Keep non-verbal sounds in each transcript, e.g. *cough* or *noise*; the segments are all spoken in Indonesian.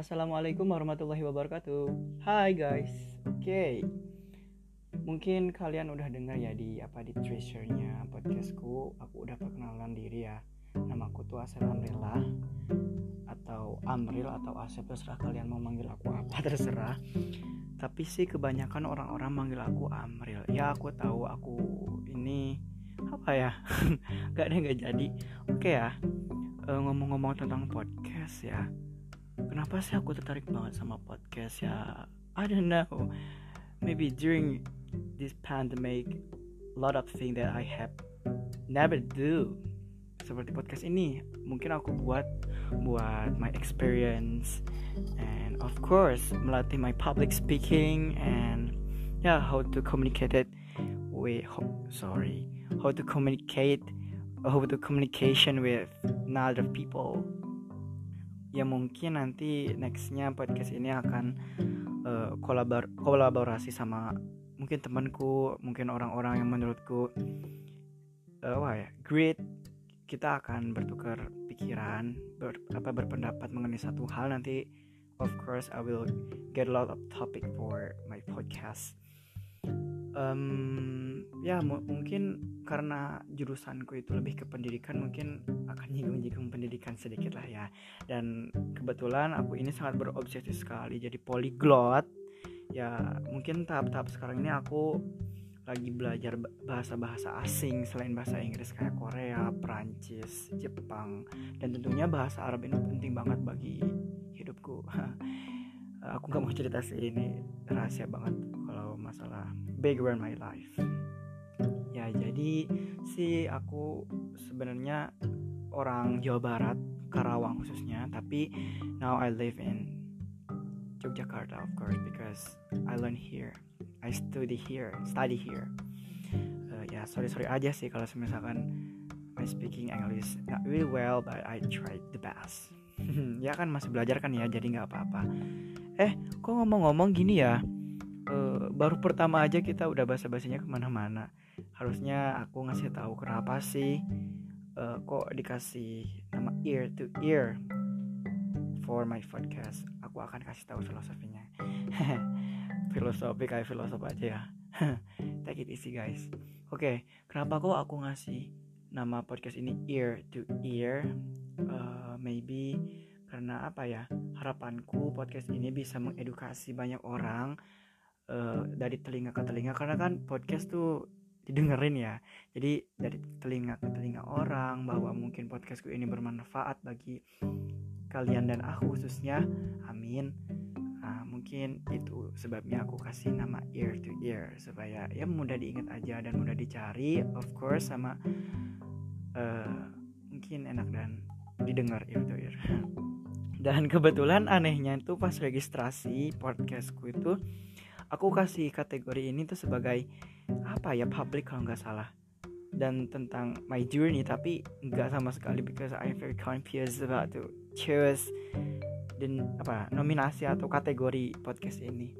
Assalamualaikum warahmatullahi wabarakatuh. Hai guys. Oke. Okay. Mungkin kalian udah dengar ya di apa di treasure-nya podcastku. Aku udah perkenalan diri ya. Namaku tuh Asep Amrillah atau Amril atau Asep terserah kalian mau manggil aku apa *laughs* terserah. Tapi sih kebanyakan orang-orang manggil aku Amril. Ya aku tahu aku ini apa ya *laughs* Gak ada nggak jadi. Oke okay ya. Uh, ngomong-ngomong tentang podcast ya kenapa sih aku tertarik banget sama podcast? Ya I don't know. Maybe during this pandemic a lot of things that I have never do seperti podcast ini. Mungkin aku buat buat my experience and of course melatih my public speaking and yeah how to communicate it with sorry how to communicate how to communication with other people ya mungkin nanti nextnya podcast ini akan uh, kolabor kolaborasi sama mungkin temanku mungkin orang-orang yang menurutku uh, wah ya great. Kita akan bertukar pikiran ber, apa berpendapat mengenai satu hal nanti. Of course I will get a lot of topic for my podcast um, ya mungkin karena jurusanku itu lebih ke pendidikan mungkin akan *laughs* nyinggung-nyinggung pendidikan sedikit lah ya. Dan kebetulan aku ini sangat berobsesi sekali jadi polyglot ya mungkin tahap-tahap sekarang ini aku lagi belajar bahasa-bahasa asing selain bahasa Inggris kayak Korea, Prancis, Jepang dan tentunya bahasa Arab ini penting banget bagi hidupku. *laughs* Aku nggak mau cerita sih ini rahasia banget masalah background my life. Ya jadi sih aku sebenarnya orang Jawa Barat Karawang khususnya tapi now I live in Yogyakarta of course because I learn here. I study here study here. Uh, ya sorry sorry aja sih kalau misalkan my speaking English not really well but I tried the best. *laughs* Ya kan masih belajar kan ya jadi nggak apa-apa. Eh kok ngomong-ngomong gini ya baru pertama aja kita udah bahasa basinya ke mana-mana. Harusnya aku ngasih tahu kenapa sih uh, kok dikasih nama ear to ear for my podcast. Aku akan kasih tahu filosofinya. *laughs* Filosofi kayak filosof aja ya. *laughs* Take it easy guys. Oke okay, kenapa kok aku ngasih nama podcast ini ear to ear? Uh, maybe karena apa ya? Harapanku podcast ini bisa mengedukasi banyak orang uh, dari telinga ke telinga karena kan podcast tuh didengerin ya. Jadi dari telinga ke telinga orang bahwa mungkin podcastku ini bermanfaat bagi kalian dan aku khususnya. Amin. Uh, mungkin itu sebabnya aku kasih nama ear to ear supaya ya mudah diingat aja dan mudah dicari of course sama uh, mungkin enak dan didengar ear to ear. *laughs* Dan kebetulan anehnya itu pas registrasi podcastku itu aku kasih kategori ini tuh sebagai apa ya public kalau nggak salah. Dan tentang my journey tapi nggak sama sekali because I'm very confused about to choose dan apa nominasi atau kategori podcast ini.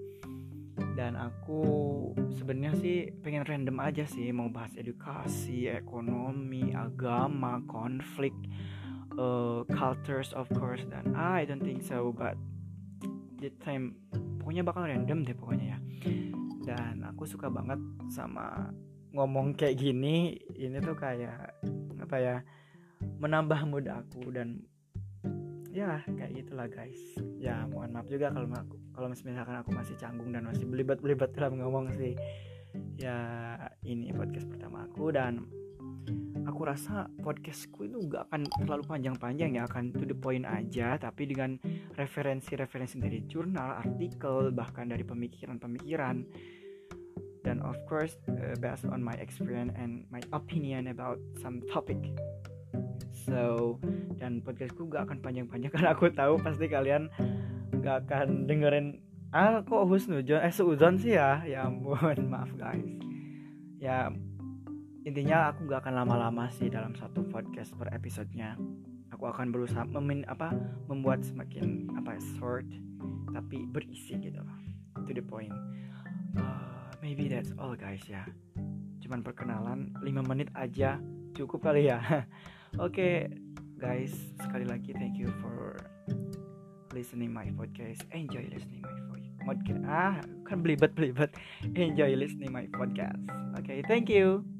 Dan aku sebenarnya sih pengen random aja sih mau bahas edukasi ekonomi agama konflik uh, cultures of course dan I don't think so but the time pokoknya bakal random deh pokoknya ya. Dan aku suka banget sama ngomong kayak gini. Ini tuh kayak apa ya menambah mood aku dan ya kayak gitulah guys. Ya mohon maaf juga kalau aku kalau misalkan aku masih canggung dan masih belibat-belibat dalam ngomong sih. Ya ini podcast pertama aku dan aku rasa podcastku itu gak akan terlalu panjang-panjang ya akan to the point aja tapi dengan referensi-referensi dari jurnal, artikel, bahkan dari pemikiran-pemikiran. Dan of course uh, based on my experience and my opinion about some topic. So dan podcastku gak akan panjang-panjang *laughs* karena aku tahu pasti kalian gak akan dengerin. Ah kok husnuzon? Eh seuzon sih ya? Ya ampun *laughs* maaf guys. Ya intinya aku gak akan lama-lama sih dalam satu podcast per episodenya. Aku akan berusaha memin apa membuat semakin apa short tapi berisi gitu to the point. Uh, maybe that's all guys ya. Cuman perkenalan 5 menit aja cukup kali ya. *laughs* Oke okay, guys sekali lagi thank you for listening my podcast. Enjoy listening my podcast. Ah kan belibet belibet enjoy listening my podcast. Oke okay, thank you